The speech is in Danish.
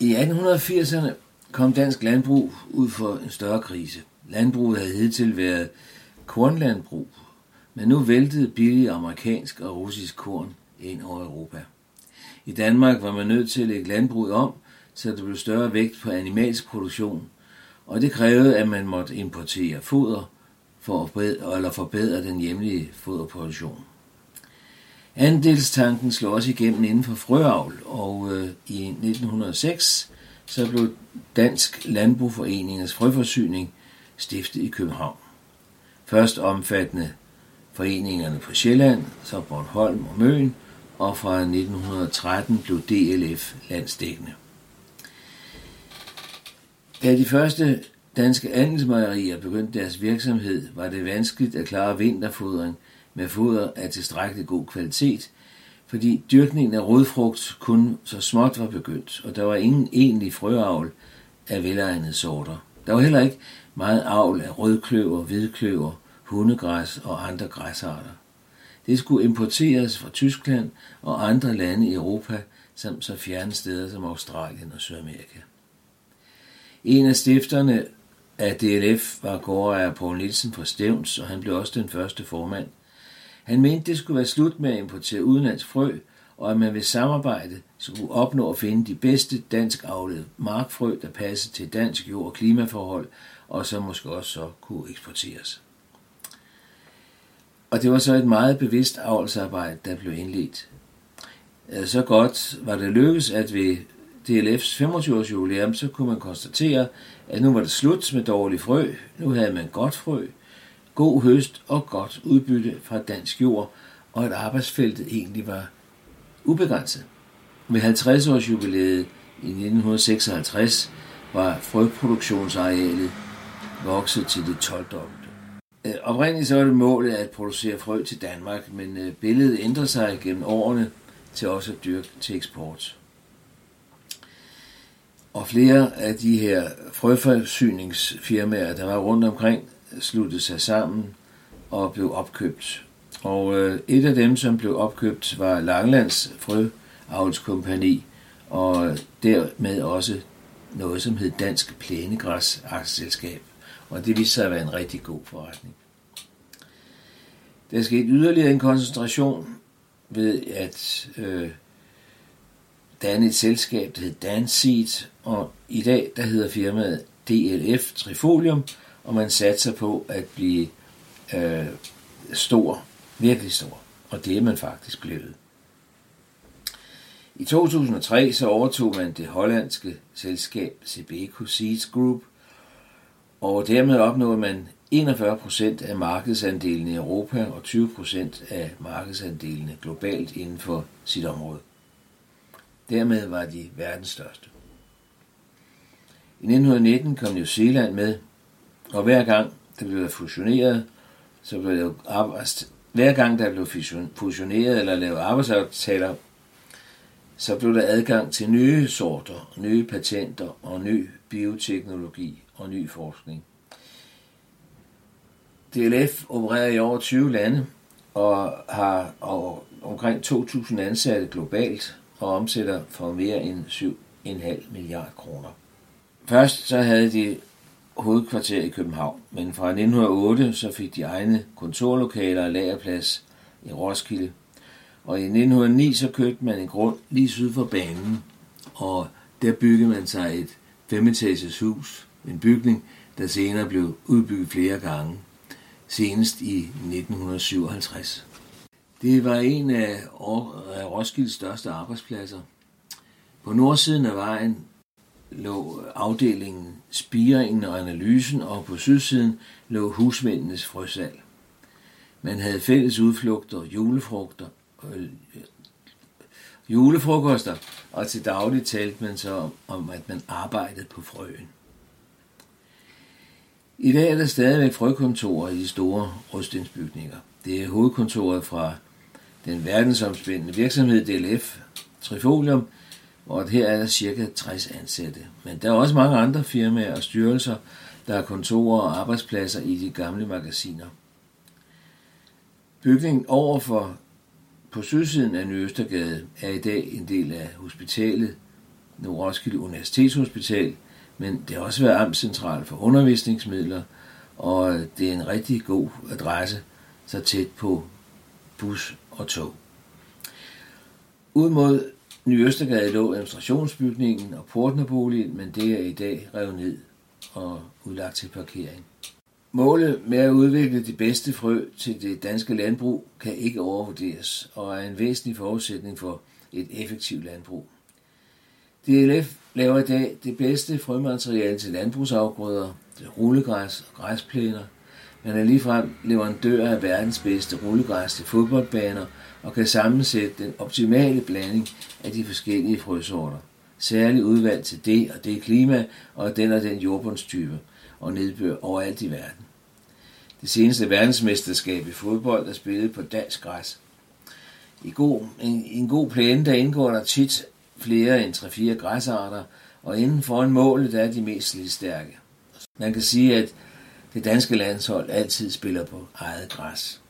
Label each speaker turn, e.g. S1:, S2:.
S1: I 1880'erne kom dansk landbrug ud for en større krise. Landbruget havde hidtil været kornlandbrug, men nu væltede billig amerikansk og russisk korn ind over Europa. I Danmark var man nødt til at lægge landbruget om, så der blev større vægt på animalsk produktion, og det krævede, at man måtte importere foder for at forbedre, forbedre den hjemlige foderproduktion. Andelstanken slog også igennem inden for frøavl, og øh, i 1906 så blev Dansk Landbrugforeningens frøforsyning stiftet i København. Først omfattende foreningerne på Sjælland, så Bornholm og Møn, og fra 1913 blev DLF landsdækkende. Da de første danske andelsmejerier begyndte deres virksomhed, var det vanskeligt at klare vinterfodring med foder af tilstrækkelig god kvalitet, fordi dyrkningen af rødfrugt kun så småt var begyndt, og der var ingen egentlig frøavl af velegnede sorter. Der var heller ikke meget avl af rødkløver, hvidkløver, hundegræs og andre græsarter. Det skulle importeres fra Tyskland og andre lande i Europa, samt så fjerne steder som Australien og Sydamerika. En af stifterne af DLF var gårdejer Poul Nielsen fra Stævns, og han blev også den første formand. Han mente, det skulle være slut med at importere udenlands frø, og at man ved samarbejde skulle opnå at finde de bedste dansk afledte markfrø, der passede til dansk jord- og klimaforhold, og som måske også så kunne eksporteres. Og det var så et meget bevidst avlsarbejde, der blev indledt. Øh, så godt var det lykkedes, at ved DLF's 25-års jubilæum, så kunne man konstatere, at nu var det slut med dårlig frø, nu havde man godt frø, god høst og godt udbytte fra dansk jord, og at arbejdsfeltet egentlig var ubegrænset. Ved 50 års jubilæet i 1956 var frøproduktionsarealet vokset til det 12 dobbelte. Øh, oprindeligt så var det målet at producere frø til Danmark, men øh, billedet ændrede sig gennem årene til også at dyrke til eksport. Og flere af de her frøforsyningsfirmaer, der var rundt omkring, sluttede sig sammen og blev opkøbt. Og øh, et af dem, som blev opkøbt, var Langlands Frøavlskompani, og dermed også noget, som hed Dansk Plænegræs Aktieselskab. Og det viste sig at være en rigtig god forretning. Der skete yderligere en koncentration ved at øh, danne et selskab, der hed Danseed, og i dag der hedder firmaet DLF Trifolium, og man satser på at blive øh, stor, virkelig stor, og det er man faktisk blevet. I 2003 så overtog man det hollandske selskab Sebeco Seeds Group, og dermed opnåede man 41% af markedsandelen i Europa og 20% af markedsandelene globalt inden for sit område. Dermed var de verdens største. I 1919 kom New Zealand med, og hver gang der blev fusioneret, så blev der arbejds, altså, hver gang der blev fusioneret eller lavet arbejdsaftaler, så blev der adgang til nye sorter, nye patenter og ny bioteknologi og ny forskning. DLF opererer i over 20 lande og har omkring 2.000 ansatte globalt og omsætter for mere end 7,5 milliarder kroner. Først så havde de hovedkvarter i København, men fra 1908 så fik de egne kontorlokaler og lagerplads i Roskilde. Og i 1909 så købte man en grund lige syd for banen, og der byggede man sig et femetages hus, en bygning, der senere blev udbygget flere gange, senest i 1957. Det var en af Roskildes største arbejdspladser. På nordsiden af vejen lå afdelingen Spiringen og Analysen, og på sydsiden lå husmændenes frøsal. Man havde fælles udflugter, julefrugter, øh, øh, julefrokoster, og til daglig talte man så om, om, at man arbejdede på frøen. I dag er der stadigvæk frøkontorer i de store rustensbygninger. Det er hovedkontoret fra den verdensomspændende virksomhed DLF Trifolium, og her er der cirka 60 ansatte. Men der er også mange andre firmaer og styrelser, der har kontorer og arbejdspladser i de gamle magasiner. Bygningen overfor på sydsiden af Nøstergade er i dag en del af hospitalet Nordroskilde Roskilde Universitetshospital, men det har også været amtscentral for undervisningsmidler, og det er en rigtig god adresse, så tæt på bus og tog. Ud mod Ny Østergade lå administrationsbygningen og portnerboligen, men det er i dag revet ned og udlagt til parkering. Målet med at udvikle de bedste frø til det danske landbrug kan ikke overvurderes og er en væsentlig forudsætning for et effektivt landbrug. DLF laver i dag det bedste frømateriale til landbrugsafgrøder, til rullegræs og græsplæner. Man er ligefrem leverandør af verdens bedste rullegræs til fodboldbaner og kan sammensætte den optimale blanding af de forskellige frøsorter. Særligt udvalgt til det og det klima og den og den jordbundstype og nedbør overalt i verden. Det seneste verdensmesterskab i fodbold er spillet på dansk græs. I, god, en, I en god plæne der indgår der tit flere end 3-4 græsarter, og inden for en mål der er de mest slidstærke. Man kan sige, at det danske landshold altid spiller på eget græs.